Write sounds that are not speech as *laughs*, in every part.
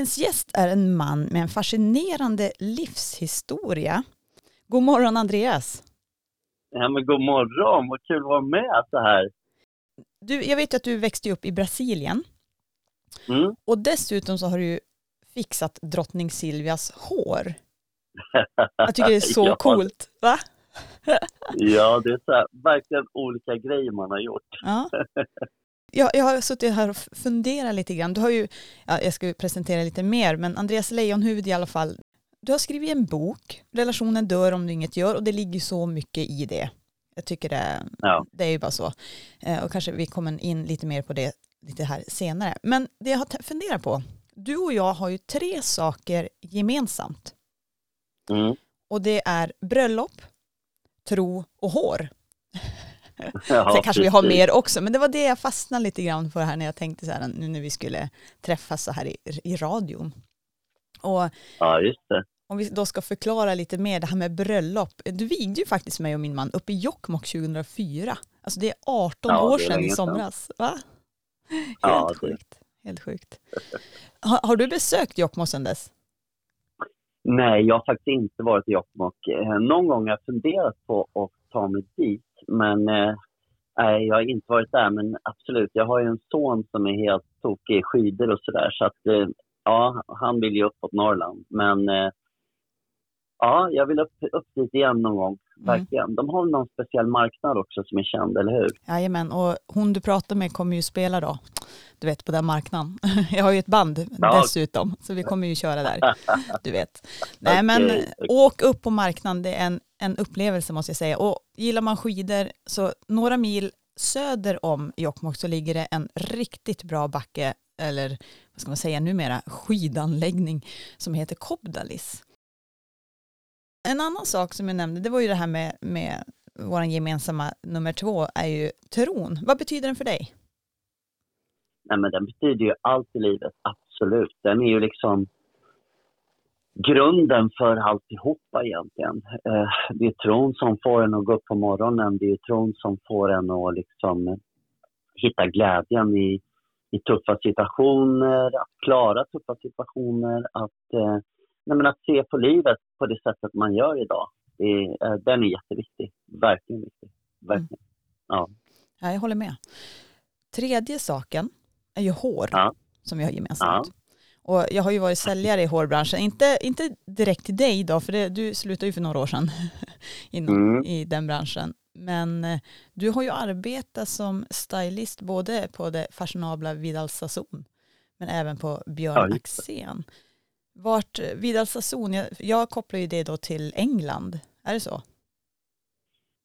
Dagens gäst är en man med en fascinerande livshistoria. God morgon Andreas! Ja men god morgon, vad kul att vara med så här. Du, jag vet att du växte upp i Brasilien. Mm. Och dessutom så har du fixat drottning Silvias hår. *laughs* Jag tycker det är så ja, coolt. Va? ja, det är så här, verkligen olika grejer man har gjort. Ja. *laughs* Jag, jag har suttit här och funderat lite grann. Du har ju, ja, jag ska presentera lite mer, men Andreas Leijonhufvud i alla fall. Du har skrivit en bok, Relationen dör om du inget gör, och det ligger så mycket i det. Jag tycker det, Ja. det är ju bara så. Eh, och kanske vi kommer in lite mer på det lite här senare. Men det jag har funderat på, du och jag har ju tre saker gemensamt. Mm. Och det är bröllop, tro och hår. Ja, Sen kanske vi har mer också, men det var det jag fastnade lite grann för här när jag tänkte så här nu när vi skulle träffas så här i, i radion. Och Ja, just det. om vi då ska förklara lite mer det här med bröllop. Du vigde ju faktiskt mig och min man uppe i Jokkmokk 2004. Alltså det är 18 Ja, år sedan i somras. Va? Helt Ja, sjukt. Helt sjukt. Har, har du besökt Jokkmokk sedan dess? Nej, jag har faktiskt inte varit i Jokkmokk. Eh, Någon gång har jag funderat på att ta mig dit, men eh, jag har inte varit där. Men absolut, jag har ju en son som är helt tokig i skidor och sådär. Så att, eh, ja, han vill ju uppåt Norrland. Men eh, ja, jag vill upp, upp dit igen någon gång. Verkligen. De har någon speciell marknad också som är känd, eller hur? Jajamän, och hon du pratar med kommer ju spela då, du vet på den marknaden. *laughs* Jag har ju ett band Ja. dessutom, så vi kommer ju köra där, *laughs* du vet. Nej men Okej, okej. åk upp på marknaden, det är en, en upplevelse måste jag säga. Och gillar man skidor, så några mil söder om Jokkmokk så ligger det en riktigt bra backe, eller vad ska man säga numera, skidanläggning som heter Kobdalis. En annan sak som jag nämnde, det var ju det här med, med vår gemensamma nummer två, är ju tron. Vad betyder den för dig? Nej, men den betyder ju allt i livet, absolut. Den är ju liksom grunden för alltihopa egentligen. Eh, det är tron som får en att gå upp på morgonen. Det är tron som får en att liksom hitta glädjen i, i tuffa situationer, att klara tuffa situationer, att, eh, nej, att se på livet på det sättet man gör idag. Är, eh, den är jätteviktig. Verkligen viktig. Verkligen. Ja. Ja, jag håller med. Tredje saken är ju hår Ja. som vi har gemensamt. Och jag har ju varit säljare i hårbranschen, inte, inte direkt till dig då, för det, du slutade ju för några år sedan *laughs* inom, Mm. i den branschen. Men eh, du har ju arbetat som stylist både på det fashionabla Vidal Sassoon men även på Björn Ja, Axén. Vart eh, Vidal Sassoon, jag, jag kopplar ju det då till England, är det så?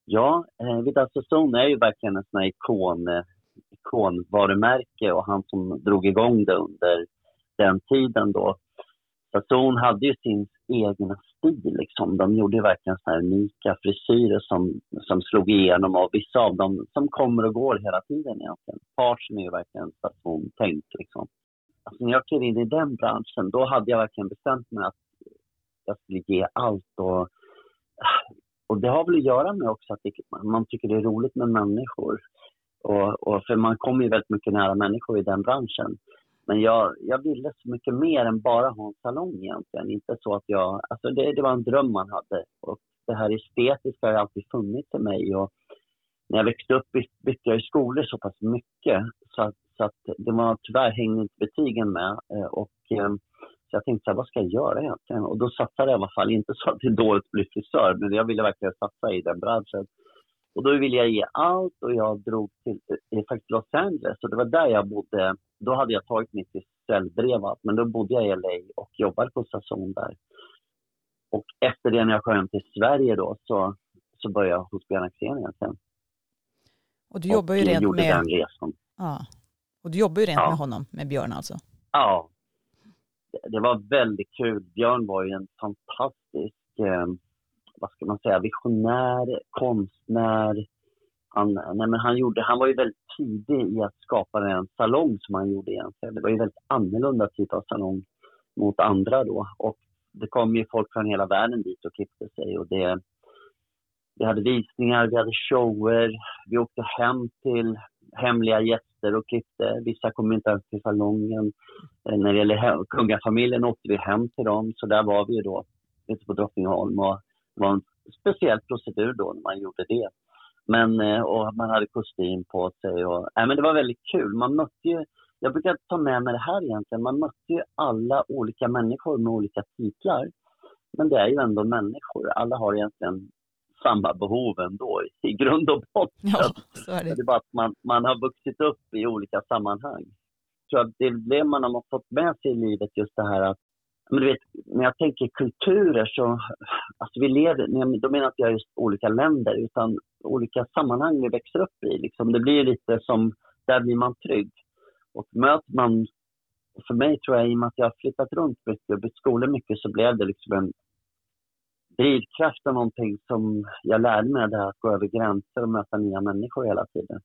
Ja, eh, Vidal Sassoon är ju verkligen en sån här ikon, eh, ikonvarumärke och han som drog igång det under den tiden då. Sassoon hade ju sin egna stil liksom. De gjorde verkligen såna här unika frisyrer som, som slog igenom och vissa av dem som kommer och går hela tiden egentligen. Parsen är ju verkligen Sassoon-tänkt. liksom. Alltså när jag klev in i den branschen då hade jag verkligen bestämt mig att jag skulle ge allt och och det har väl att göra med också att det, man tycker det är roligt med människor. Och, och för man kommer ju väldigt mycket nära människor i den branschen. Men jag, jag ville så mycket mer än bara ha en salong egentligen. Inte så att jag, alltså det, det var en dröm man hade. Och det här estetiska har alltid funnits i mig. Och när jag växte upp bytte jag i skolor så pass mycket. Så att, så att det var tyvärr hängde inte betygen med. Eh, och, eh, så jag tänkte så här, vad ska jag göra egentligen? Och då satsade jag i alla fall, inte så att det är dåligt att bli frisör, men jag ville verkligen satsa i den branschen. Och då ville jag ge allt och jag drog till eh, faktiskt Los Angeles och det var där jag bodde. Då hade jag tagit mitt allt, men då bodde jag i LA och jobbade på station där. Och efter det när jag kom hem till Sverige då så, så började jag hos Björn Axén egentligen. Och du jobbar ju och rent med, den resan. ja, och du jobbar ju rent Ja. med honom, med Björn alltså. Ja, det- det var väldigt kul. Björn var ju en fantastisk, eh, vad ska man säga, visionär, konstnär. Han, nej men han, gjorde, han var ju väldigt tidig i att skapa en salong som han gjorde egentligen. Det var ju väldigt annorlunda typ av salong mot andra då. Och det kom ju folk från hela världen dit och klippte sig. Och det, vi hade visningar, vi hade shower, vi åkte hem till hemliga gäster och klippte. Vissa kom inte ens till salongen. Eh, när det gäller kungafamiljen åkte vi hem till dem, så där var vi ju då ute på Drottningholm. Och var en speciell procedur då när man gjorde det. Men, eh, och man hade kostym på sig. Och, äh, men det var väldigt kul. Man mötte ju, jag brukar ta med mig det här egentligen. Man mötte ju alla olika människor med olika titlar. Men det är ju ändå människor. Alla har egentligen samma behov ändå i grund och botten. Ja, så är det. det är bara att man, man har vuxit upp i olika sammanhang. Så det är det man har fått med sig i livet, just det här att men du vet, när jag tänker kulturer så, alltså vi lever, då menar jag inte jag just olika länder utan olika sammanhang vi växer upp i. Liksom. Det blir lite som, där blir man trygg. Och möter man, för mig tror jag i och med att jag har flyttat runt mycket och bytt skolor mycket så blev det liksom en drivkraft och någonting som jag lärde mig det här att gå över gränser och möta nya människor hela tiden.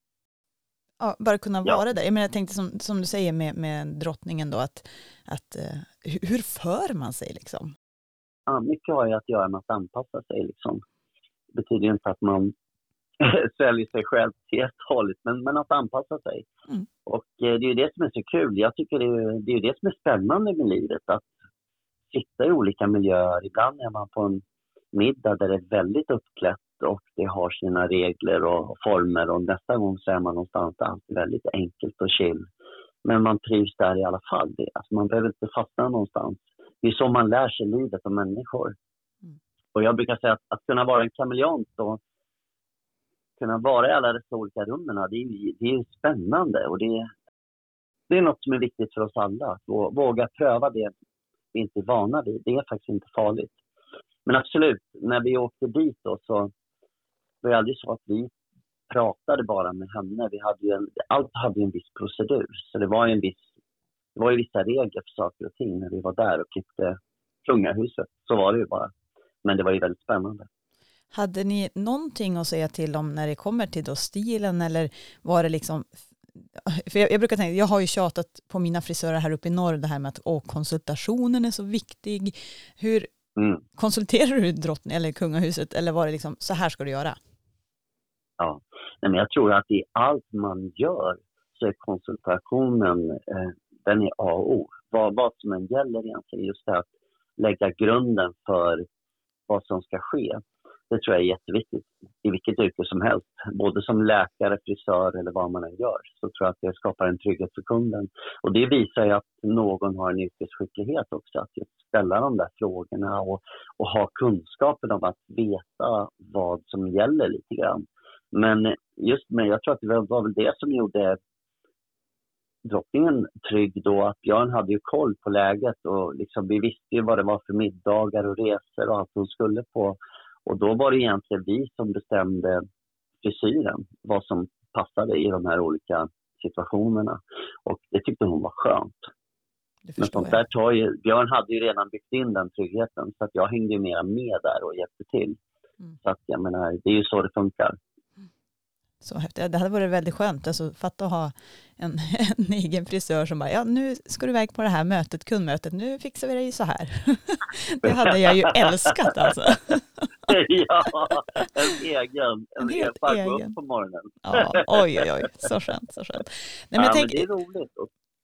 Ja, bara kunna vara ja. där. Jag, menar, jag tänkte som, som du säger med, med drottningen då, att, att uh, hur för man sig liksom? Ja, mycket har ju att göra med att anpassa sig liksom. Det betyder inte att man *laughs* säljer sig själv helt och hållet, men, men att anpassa sig. Mm. Och eh, det är ju det som är så kul. Jag tycker det är, det är det som är spännande med livet, att sitta i olika miljöer. Ibland är man på en middag där det är väldigt uppklätt och det har sina regler och former och nästa gång så är man någonstans där allt är väldigt enkelt och chill. Men man trivs där i alla fall. Det, alltså man behöver inte fastna någonstans. Det är så man lär sig livet och människor. Mm. Och jag brukar säga att, att kunna vara en kameleont och kunna vara i alla dessa olika rummen, det är, det är spännande och det, det är något som är viktigt för oss alla. Att våga pröva det vi inte är vana vid. Det är faktiskt inte farligt. Men absolut, när vi åkte dit då så var det aldrig så att vi pratade bara med henne. Vi hade ju en, allt hade en viss procedur. Så det var, en viss, det var ju vissa regler för saker och ting när vi var där och klippte kungahuset. Så var det ju bara. Men det var ju väldigt spännande. Hade ni någonting att säga till om när det kommer till då stilen eller var det liksom för jag, jag, brukar tänka, jag har ju tjatat på mina frisörer här uppe i norr det här med att åh, konsultationen är så viktig. Hur, Mm. Konsulterar du drottning eller kungahuset eller var det liksom så här ska du göra? Ja, Nej, men jag tror att i allt man gör så är konsultationen, eh, den är A och O. Vad, vad som än gäller egentligen, just det att lägga grunden för vad som ska ske. Det tror jag är jätteviktigt i vilket yrke som helst. Både som läkare, frisör eller vad man än gör så tror jag att det skapar en trygghet för kunden. Och det visar ju att någon har en yrkesskicklighet också, att ställa de där frågorna och, och ha kunskapen om att veta vad som gäller lite grann. Men just med, jag tror att det var väl det som gjorde drottningen trygg då att Björn hade ju koll på läget och liksom, vi visste ju vad det var för middagar och resor och allt hon skulle på. Och då var det egentligen vi som bestämde frisyren, vad som passade i de här olika situationerna. Och det tyckte hon var skönt. Men sånt där tar ju, Björn hade ju redan byggt in den tryggheten så att jag hängde ju mera med där och hjälpte till. Mm. Så att jag menar, det är ju så det funkar. Så häftigt. Det hade varit väldigt skönt. Alltså, fatta att ha en, *laughs* en egen frisör som bara, ja nu ska du iväg på det här mötet, kundmötet, nu fixar vi dig så här. *laughs* Det hade jag ju älskat alltså. *laughs* Ja, en egen, en, en helt egen. på morgonen. Ja, oj, oj, oj, så skönt, så skönt. Nej, men, ja, tänk, men det är roligt.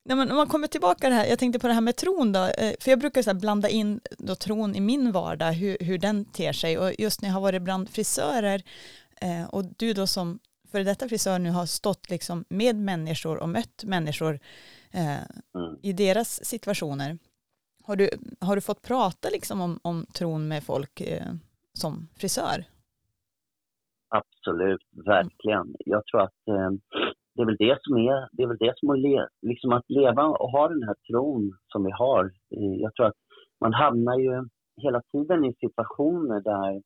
Nej, men om man kommer tillbaka det här, jag tänkte på det här med tron då, eh, för jag brukar så blanda in då tron i min vardag, hur, hur den ter sig och just när jag har varit bland frisörer eh, och du då som före detta frisör nu har stått liksom med människor och mött människor eh, mm. i deras situationer. Har du, har du fått prata liksom om, om tron med folk eh, som frisör? Absolut, verkligen. Jag tror att eh, det är väl det som är, det är väl det som är le, liksom att leva och ha den här tron som vi har. Eh, jag tror att man hamnar ju hela tiden i situationer där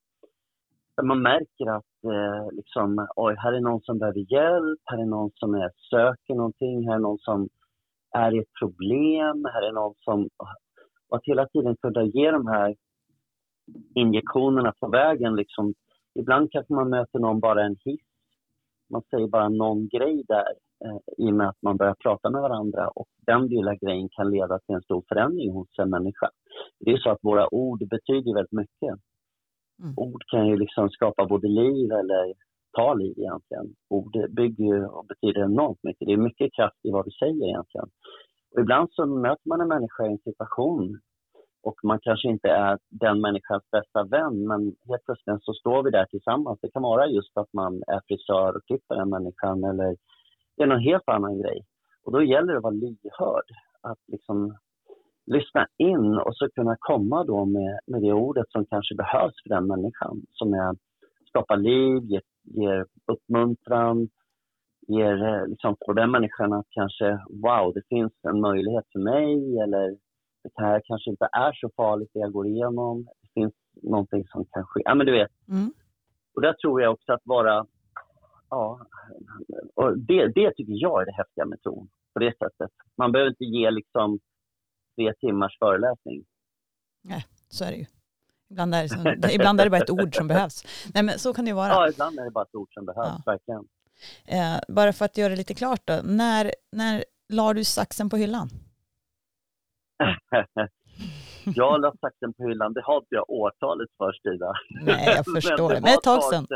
man märker att eh, liksom, oj, här är någon som behöver hjälp, här är någon som är, söker någonting, här är någon som är i ett problem, här är någon som... Och att hela tiden kunna ge de här injektionerna på vägen. Liksom. Ibland kanske man möter någon bara en hiss. Man säger bara någon grej där eh, i och med att man börjar prata med varandra och den lilla grejen kan leda till en stor förändring hos en människa. Det är så att våra ord betyder väldigt mycket. Mm. Ord kan ju liksom skapa både liv eller ta liv egentligen. Ord bygger och betyder enormt mycket. Det är mycket kraft i vad du säger egentligen. Och ibland så möter man en människa i en situation och man kanske inte är den människans bästa vän men helt plötsligt så står vi där tillsammans. Det kan vara just att man är frisör och klipper den människan eller det är någon helt annan grej. Och då gäller det att vara lyhörd. Att liksom lyssna in och så kunna komma då med, med det ordet som kanske behövs för den människan. Som är skapar liv, ger, ger uppmuntran, ger eh, liksom för den människan att kanske wow, det finns en möjlighet för mig eller det här kanske inte är så farligt det jag går igenom. Det finns någonting som kan ske. Ja, men du vet. Mm. Och där tror jag också att vara Ja, och det, det tycker jag är det häftiga med tron, på det sättet. Man behöver inte ge liksom tre timmars föreläsning. Nej, så är det ju. Ibland är, det, som, *laughs* ibland är det bara ett ord som behövs. Nej, men så kan det ju vara. Ja, ibland är det bara ett ord som behövs, ja. verkligen. Eh, bara för att göra det lite klart då, när, när la du saxen på hyllan? *laughs* jag la saxen på hyllan, det har inte jag årtalet för Stina. Nej, jag *laughs* förstår det, men ett tag sedan.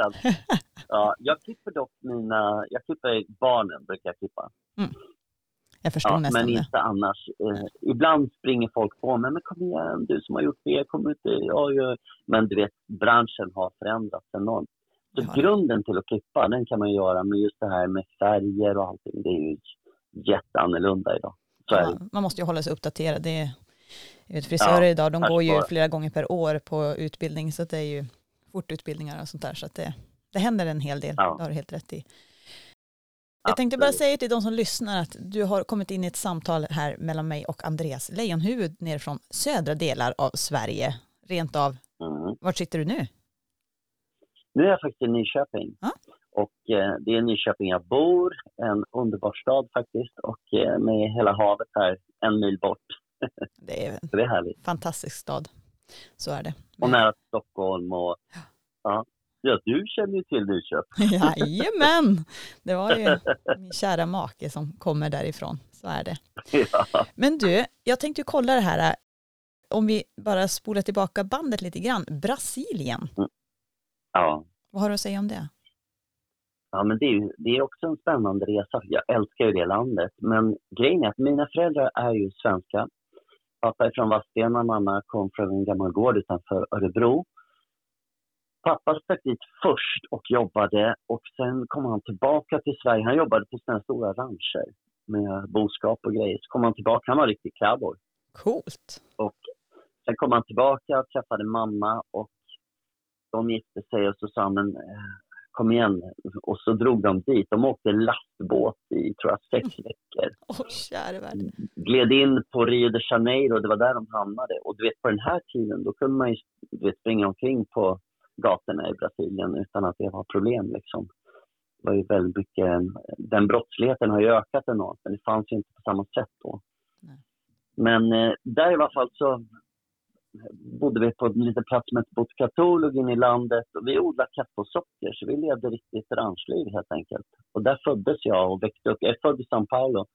ja, jag klipper dock mina, jag klipper barnen brukar jag klippa. Mm. Jag förstår ja, nästan Men inte det. annars. Eh, ibland springer folk på mig, men kom igen, du som har gjort det, kom ut ja, ja. Men du vet, branschen har förändrats enormt. Så ja. grunden till att klippa, den kan man göra, men just det här med färger och allting, det är ju jätteannorlunda idag. Ja, man måste ju hålla sig uppdaterad. Det är, frisörer idag, de går ju flera gånger per år på utbildning, så det är ju fortutbildningar och sånt där, så att det, det händer en hel del, ja. det har du helt rätt i. Jag tänkte bara säga till de som lyssnar att du har kommit in i ett samtal här mellan mig och Andreas Lejonhuvud ner från södra delar av Sverige. Rent av, mm. var sitter du nu? Nu är jag faktiskt i Nyköping. Ah? Och eh, det är Nyköping jag bor, en underbar stad faktiskt och eh, med hela havet här en mil bort. *laughs* Det är, Så det är härligt. Fantastisk stad, så är det. Och nära Stockholm och ja, Ja, du känner ju till Nyköping. *laughs* Jajamän! Det var ju *laughs* min kära make som kommer därifrån. Så är det. Ja. Men du, jag tänkte kolla det här, om vi bara spolar tillbaka bandet lite grann. Brasilien. Mm. Ja. Vad har du att säga om det? Ja, men det är, det är också en spännande resa. Jag älskar ju det landet. Men grejen är att mina föräldrar är ju svenska. Pappa är från Vadstena, mamma kom från en gammal gård utanför Örebro. Pappa stack dit först och jobbade och sen kom han tillbaka till Sverige. Han jobbade på sådana stora rancher med boskap och grejer. Så kom han tillbaka, han var riktig cowboy. Coolt. Och sen kom han tillbaka, och träffade mamma och de gifte sig och så sa han, eh, kom igen. Och så drog de dit. De åkte lastbåt i, tror jag, sex mm. veckor. *laughs* Värld. Gled in på Rio de Janeiro, det var där de hamnade. Och du vet, på den här tiden, då kunde man ju du vet, springa omkring på gatorna i Brasilien utan att det var problem. Liksom. Det var ju väldigt mycket, den brottsligheten har ju ökat enormt, men det fanns ju inte på samma sätt då. Nej. Men eh, där i alla fall så bodde vi på en liten plats som hette Botkatolog in i landet och vi odlade kaffe och socker så vi levde riktigt ranchliv helt enkelt. Och där föddes jag och växte upp. Jag är född i São Paulo,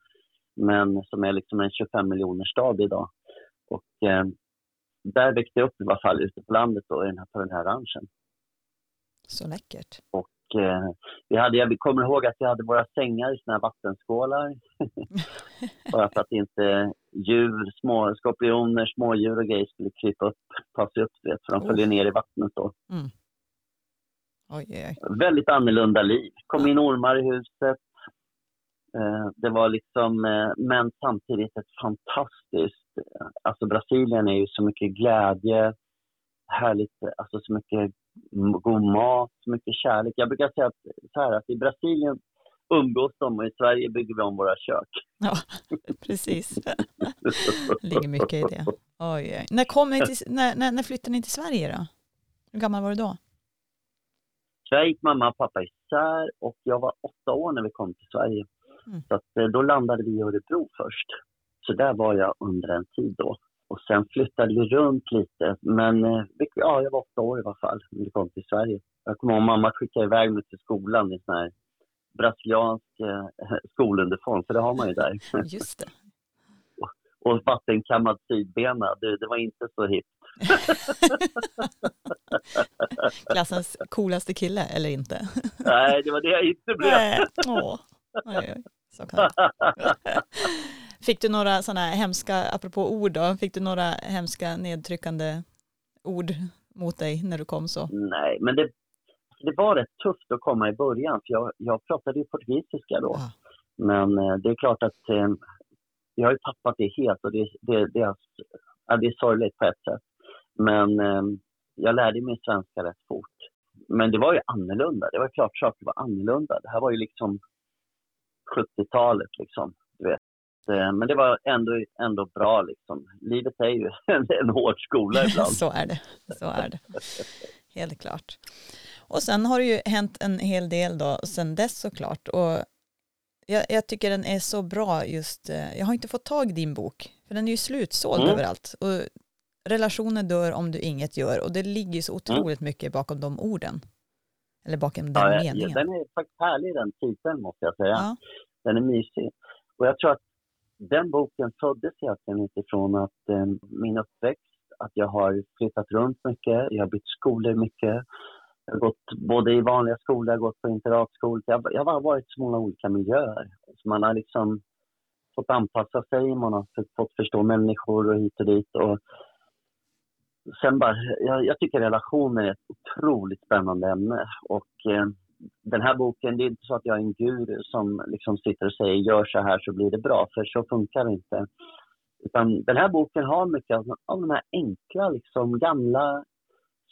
men som är liksom en 25 miljoner stad idag. Och eh, där växte jag upp i alla fall ute på landet då, den här, på den här ranchen. Så läckert. Och eh, vi hade, jag kommer ihåg att vi hade våra sängar i såna här vattenskålar. *laughs* Bara för att inte djur, små skorpioner, smådjur och grejer skulle krypa upp, ta sig upp, vet, för de följer ner i vattnet då. Mm. Oj, oj. Väldigt annorlunda liv. kom in ormar i huset, det var liksom, eh, men samtidigt ett fantastiskt, alltså Brasilien är ju så mycket glädje, härligt, alltså så mycket god mat, så mycket kärlek. Jag brukar säga att, så här, att i Brasilien umgås de och i Sverige bygger vi om våra kök. Ja, *laughs* precis. Det *laughs* ligger mycket i det. Oj, När, kom ni till, när, när, när flyttade ni till Sverige då? Hur gammal var du då? Jag gick mamma och pappa isär och jag var åtta år när vi kom till Sverige. Mm. Så att, eh, då landade vi i Örebro först. Så där var jag under en tid då. Och sen flyttade vi runt lite. Men eh, ja, jag var åtta år i alla fall när vi kom till Sverige. Jag kommer ihåg mamma skickade iväg mig till skolan i sån här brasiliansk eh, *laughs* skoluniform, för det har man ju där. *laughs* Just det. och, *laughs* och vattenkammad sidbena, det, det var inte så hippt. Klassens coolaste kille eller inte? Nej, det var det jag inte blev. Nej. Åh. Oj, oj. Det. *laughs* Fick du några sådana hemska, apropå ord då, fick du några hemska nedtryckande ord mot dig när du kom så? Nej, men det, det var rätt tufft att komma i början, för jag, jag pratade ju portugisiska då. Ja. Men eh, det är klart att eh, jag har ju tappat det helt och det, det, det, är, ja, det är sorgligt på ett sätt. Men eh, jag lärde mig svenska rätt fort. Men det var ju annorlunda. Det var klart saker var annorlunda. Det här var ju liksom 70-talet liksom. Du vet. Eh, Men det var ändå, ändå bra liksom. Livet är ju *laughs* en, en hård skola ibland. så är det. Så är det. Helt klart. Och sen har det ju hänt en hel del då sen dess såklart. Och jag, jag tycker den är så bra just, eh, jag har inte fått tag i din bok, för den är ju slutsåld Mm. överallt. Och relationer dör om du inget gör och det ligger så otroligt mycket bakom de orden. Eller bakom den. Ja, meningen. den är faktiskt härlig den titeln måste jag säga. Ja. Den är mysig. Och jag tror att den boken föddes egentligen utifrån att eh, min uppväxt, att jag har flyttat runt mycket, jag har bytt skolor mycket. Jag har gått både i vanliga skolor, jag har gått på internatskolor. Jag, jag har varit i så många olika miljöer. Så man har liksom fått anpassa sig, man har fått förstå människor och hit och dit. Och sen bara, jag, jag tycker relationer är ett otroligt spännande ämne. Och eh, den här boken, det är inte så att jag är en guru som liksom sitter och säger gör så här så blir det bra, för så funkar det inte. Utan den här boken har mycket av, av de här enkla, liksom, gamla,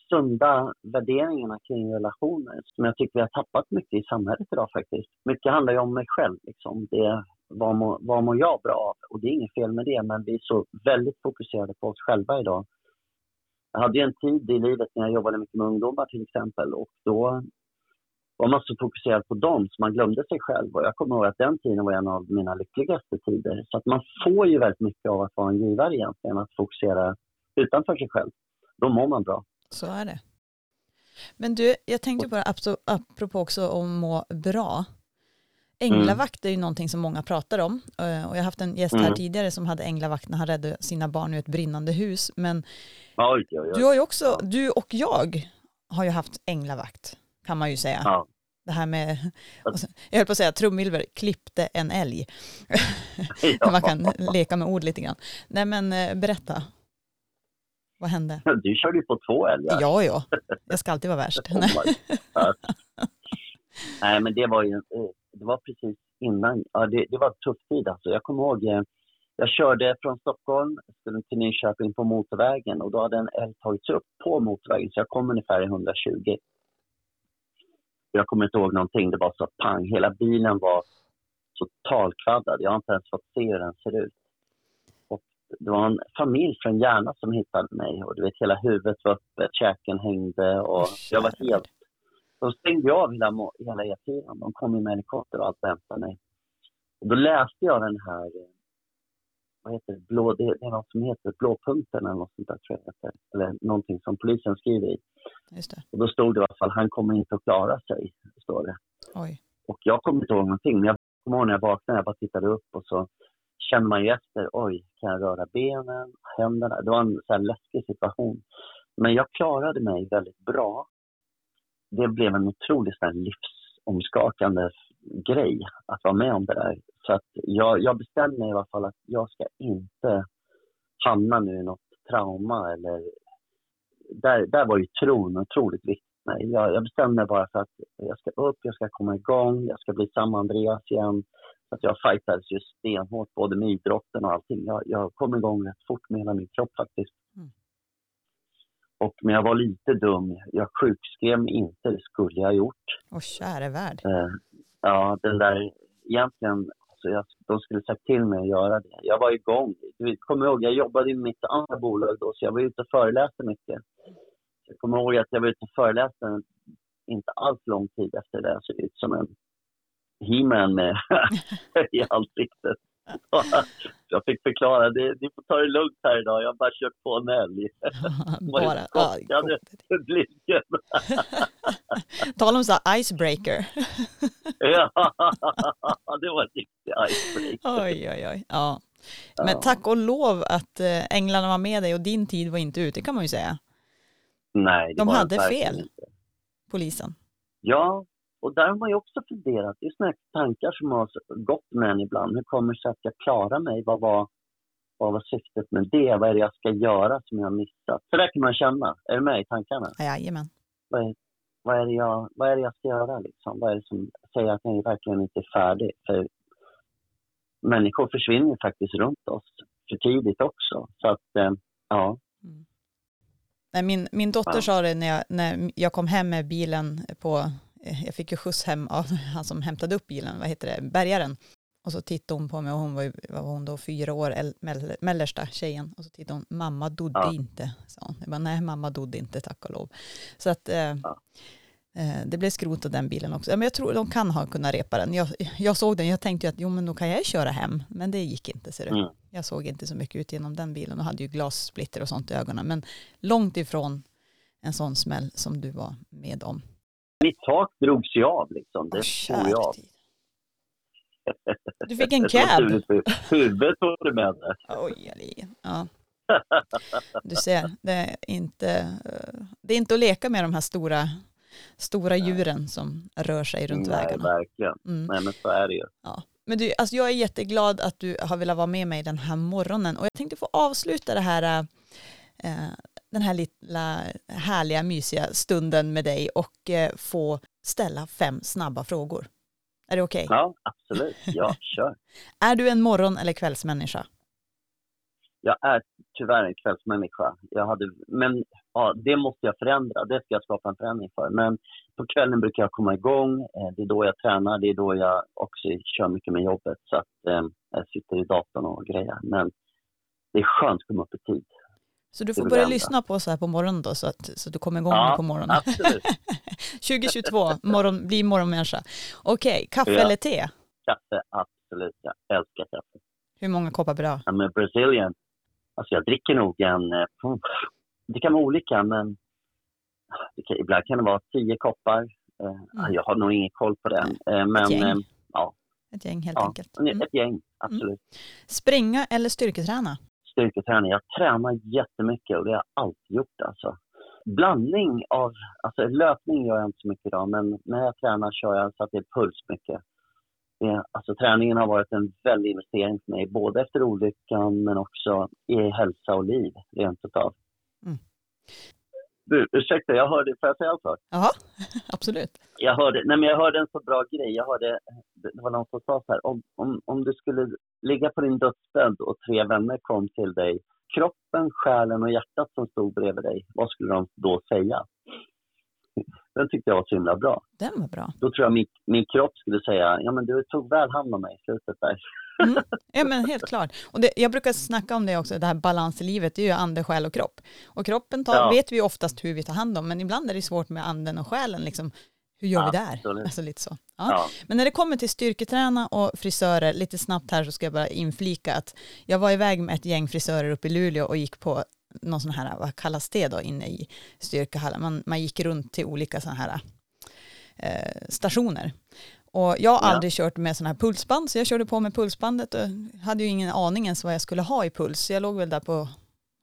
sunda värderingarna kring relationer som jag tycker vi har tappat mycket i samhället idag faktiskt. Mycket handlar ju om mig själv. Liksom. Det, vad, mår, vad mår jag bra av? Och det är inget fel med det, men vi är så väldigt fokuserade på oss själva idag. Jag hade ju en tid i livet när jag jobbade mycket med ungdomar till exempel och då var man så fokuserad på dem så man glömde sig själv. Och jag kommer ihåg att den tiden var en av mina lyckligaste tider. Så att man får ju väldigt mycket av att vara en givare egentligen, att fokusera utanför sig själv. Då mår man bra. Så är det. Men du, jag tänkte bara apro- apropå också om må bra. Änglavakt är ju någonting som många pratar om. eh, Och jag har haft en gäst här Mm. tidigare som hade änglavakt när han räddade sina barn ur ett brinnande hus. Men Oj, oj, oj. du har ju också, du och jag har ju haft änglavakt kan man ju säga. Ja. Det här med, *laughs* jag höll på att säga trumvilver, klippte en älg. *laughs* Ja. Man kan leka med ord lite grann. Nej men eh, berätta. Vad hände? Du körde ju på två älgar. Ja, ja. *laughs* Jag ska alltid vara värst. Oh. Nej, men det var ju, eh, det var precis innan, ja, det, det var en tuff tid alltså. Jag kommer ihåg, eh, jag körde från Stockholm, skulle till Nyköping på motorvägen och då hade en älg tagits upp på motorvägen så jag kom ungefär i 120. Jag kommer inte ihåg någonting, det var så pang, hela bilen var totalkvaddad. Jag har inte ens fått se hur den ser ut. Och det var en familj från Järna som hittade mig och du vet hela huvudet var öppet, käken hängde och jag var helt de stängde av hela, hela E4. De kom med helikopter och allt och hämtade mig. Och då läste jag den här, eh, vad heter det, blå, det, är något som heter Blåpunkten eller något sånt där tror jag heter. Eller någonting som polisen skriver i. Just det. Och då stod det i alla fall, han kommer inte att klara sig, står det. Oj. Och jag kommer inte ihåg någonting, men jag kommer ihåg när jag vaknade, jag bara tittade upp och så känner man ju efter, oj, kan jag röra benen, händerna? Det var en så här läskig situation. Men jag klarade mig väldigt bra. Det blev en otroligt sån här livsomskakande grej att vara med om det där. Så att jag, jag bestämde mig i alla fall att jag ska inte hamna nu i något trauma eller... Där, där var ju tron otroligt viktig för mig. Jag, jag bestämde mig bara för att jag ska upp, jag ska komma igång, jag ska bli samma Andreas igen. Så att jag fightades ju stenhårt både med idrotten och allting. Jag, jag kom igång rätt fort med hela min kropp faktiskt. Och, men jag var lite dum. Jag sjukskrev mig inte, det skulle jag ha gjort. Åh käre värld. Eh, ja, den där, egentligen, alltså jag, de skulle sagt till mig att göra det. Jag var igång. Du kommer ihåg, jag jobbade i mitt andra bolag då, så jag var ute och föreläste mycket. Jag kommer ihåg att jag var ute och föreläste inte alls lång tid efter det. Jag såg ut som en med *laughs* i ansiktet. *laughs* jag fick förklara, det, ni får ta det lugnt här idag, jag har bara kört på en älg. *laughs* Bara, chockade. Publiken. *laughs* Tala om så icebreaker. ja, det var en riktig icebreaker. Oj, oj, oj. Ja. Men tack och lov att eh, änglarna var med dig och din tid var inte ute kan man ju säga. Nej, det De var hade fel. inte. Polisen. Ja, och där har man ju också funderat. Det är här tankar som har gått med en ibland. Hur kommer det sig att jag klarar mig? Vad var, vad var syftet med det? Vad är det jag ska göra som jag har missat? Så där kan man känna. Är du med i tankarna? Jajamän. Vad är, vad är, det, jag, vad är det jag ska göra liksom? Vad är det som säger att jag verkligen inte är färdig? För människor försvinner faktiskt runt oss för tidigt också. Så att, eh, ja. Nej, min, min dotter Ja. sa det när jag, när jag kom hem med bilen på, jag fick ju skjuts hem av *laughs* han som hämtade upp bilen, vad heter det, bärgaren. Och så tittade hon på mig och hon var, ju- var hon då, fyra år, äl- mellersta tjejen. Och så tittade hon, mamma dodde Ja. inte, sa hon. Jag bara, nej mamma dodde inte, tack och lov. Så att eh, Ja. eh, det blev skrot av den bilen också. Ja, Men jag tror de kan ha kunnat repa den. Jag, jag såg den, jag tänkte ju att jo men då kan jag köra hem. Men det gick inte ser du. Mm. Jag såg inte så mycket ut genom den bilen och hade ju glassplitter och sånt i ögonen. Men långt ifrån en sån smäll som du var med om. Mitt tak drogs ju av liksom. Det tog jag. Du fick *laughs* en cab. Huvudet var det med det. Oj, ja. Du ser, det är, inte, eh, det är inte att leka med de här stora, stora djuren som rör sig runt Nej, vägarna. verkligen. Mm. Nej, men så är det ju. Ja. Men du, alltså jag är jätteglad att du har velat vara med mig den här morgonen och jag tänkte få avsluta det här, eh, den här lilla härliga mysiga stunden med dig och eh, få ställa fem snabba frågor. Är det okej? Ja, absolut. Ja, kör. *laughs* Är du en morgon eller kvällsmänniska? Jag är tyvärr en kvällsmänniska. Jag hade, men ja, det måste jag förändra. Det ska jag skapa en förändring för. Men på kvällen brukar jag komma igång. Eh, Det är då jag tränar. Det är då jag också kör mycket med jobbet. Så att eh, jag sitter i datorn och grejer. Men det är skönt att komma upp i tid. Så du får börja jag lyssna på så här på morgonen då så att, så att du kommer igång Ja, på morgonen. Absolut. *laughs* 2022, morgon, bli morgonmänniska. Okej, kaffe Ja. eller te? Kaffe, absolut. Jag älskar kaffe. Hur många koppar per dag? Ja, men Brazilian, alltså jag dricker nog en... eh, Det kan vara olika, men kan, ibland kan det vara tio koppar. Eh, Jag har nog ingen koll på den. Eh, Ett men gäng, eh, ja, ett gäng helt ja, enkelt. Mm. ett gäng, absolut. Springa eller styrketräna? Styrketräning, jag tränar jättemycket och det har jag alltid gjort. Alltså. Blandning av, alltså löpning gör jag inte så mycket idag, men när jag tränar kör jag så att det är puls mycket. Det, alltså, träningen har varit en väldig investering för mig, både efter olyckan men också i hälsa och liv, rent utav. Mm. Du, ursäkta, jag hörde, får jag säga en sak? Jaha, *laughs* absolut. Jag hörde, nej men jag hörde en så bra grej. Jag hörde, det var någon som sa så här, om, om, om du skulle ligga på din dödsbädd och tre vänner kom till dig, kroppen, själen och hjärtat som stod bredvid dig, vad skulle de då säga? Den tyckte jag var så himla bra. Den var bra. Då tror jag min, min kropp skulle säga, ja men du tog väl hand om mig i slutet där. Mm. Ja men helt klart. Och det, jag brukar snacka om det också, det här balans i livet, det är ju ande, själ och kropp. Och kroppen tar, Ja. vet vi oftast hur vi tar hand om, men ibland är det svårt med anden och själen. Liksom. Hur gör vi där? Absolut. Alltså lite så. Ja. Ja. Men när det kommer till styrketräna och frisörer, lite snabbt här så ska jag bara inflika att jag var iväg med ett gäng frisörer uppe i Luleå och gick på någon sån här, vad kallas det då, inne i styrkehallen. Man, man gick runt till olika sådana här eh, stationer. Och jag har Ja. aldrig kört med sådana här pulsband, så jag körde på med pulsbandet och hade ju ingen aning ens vad jag skulle ha i puls. Så jag låg väl där på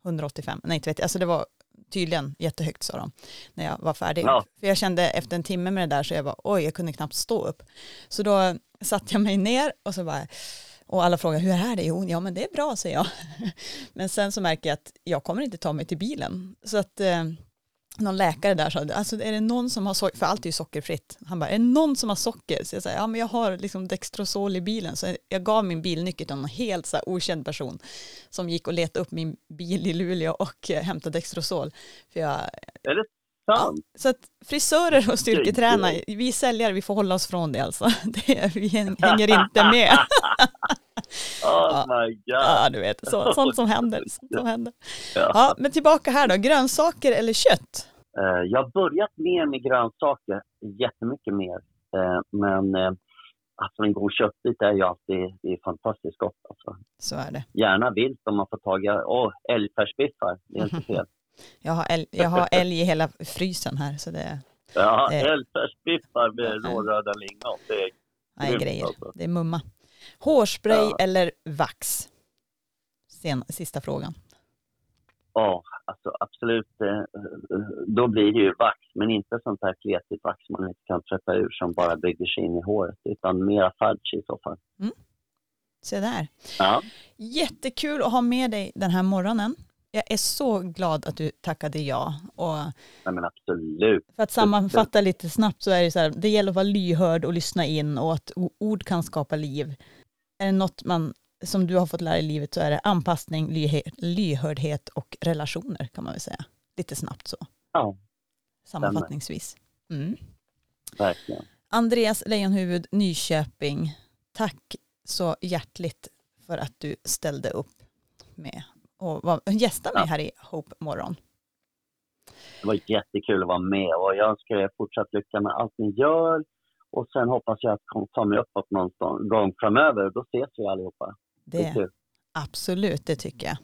185, nej inte vet jag, alltså det var tydligen jättehögt sa de när jag var färdig. Ja. För jag kände efter en timme med det där så jag bara oj, jag kunde knappt stå upp. Så då satte jag mig ner och så bara och alla frågar hur är det? Jo, ja men det är bra säger jag. *laughs* Men sen så märker jag att jag kommer inte ta mig till bilen. Så att eh, någon läkare där sa, alltså är det någon som har socker, för allt är ju sockerfritt. Han bara, är det någon som har socker? Så jag säger, ja men jag har liksom Dextrosol i bilen. Så jag gav min bilnyckel till en helt så här okänd person som gick och letade upp min bil i Luleå och eh, hämtade Dextrosol. För jag, Är det ja, sant? så att frisörer och styrketränare, vi säljare, vi får hålla oss från det alltså. *laughs* Det, vi hänger inte med. *laughs* *laughs* Oh my god. Ja, du vet, så, *laughs* sånt som händer. Sånt som händer. Ja. Ja, men tillbaka här då, grönsaker eller kött? Eh, Jag har börjat mer med grönsaker, jättemycket mer. Eh, Men eh, alltså en god köttbit är ju alltid det är fantastiskt gott. Alltså. Så är det. Gärna vilt om man får tag i åh, älgfärsbiffar, det är inte *laughs* fel. Jag har, älg, jag har älg i hela frysen här, så det Ja, Eh. älgfärsbiffar med råröda lingon, det är Grymt, grejer. alltså. Det är mumma. Hårspray Ja. eller vax? sen, sista frågan. Ja, alltså absolut. eh, Då blir det ju vax, men inte sånt här kletigt vax man inte kan tvätta ur som bara bygger sig in i håret, utan mera fudge i så fall. Se där. Ja, Jättekul att ha med dig den här morgonen. Jag är så glad att du tackade ja. Och nej, men absolut. för att sammanfatta lite snabbt så är det så här, det gäller att vara lyhörd och lyssna in och att ord kan skapa liv. Är det något man, som du har fått lära i livet så är det anpassning, lyhördhet och relationer kan man väl säga. Lite snabbt så, Ja, sammanfattningsvis. Mm. verkligen. Andreas Lejonhuvud, Nyköping, tack så hjärtligt för att du ställde upp med och var, gästa mig Ja. här i Hope Morgon. Det var jättekul att vara med och jag önskar er fortsatt lycka med allt ni gör. Och sen hoppas jag att ta mig uppåt någon gång framöver. Då ses vi allihopa. Det Det, absolut, det tycker jag.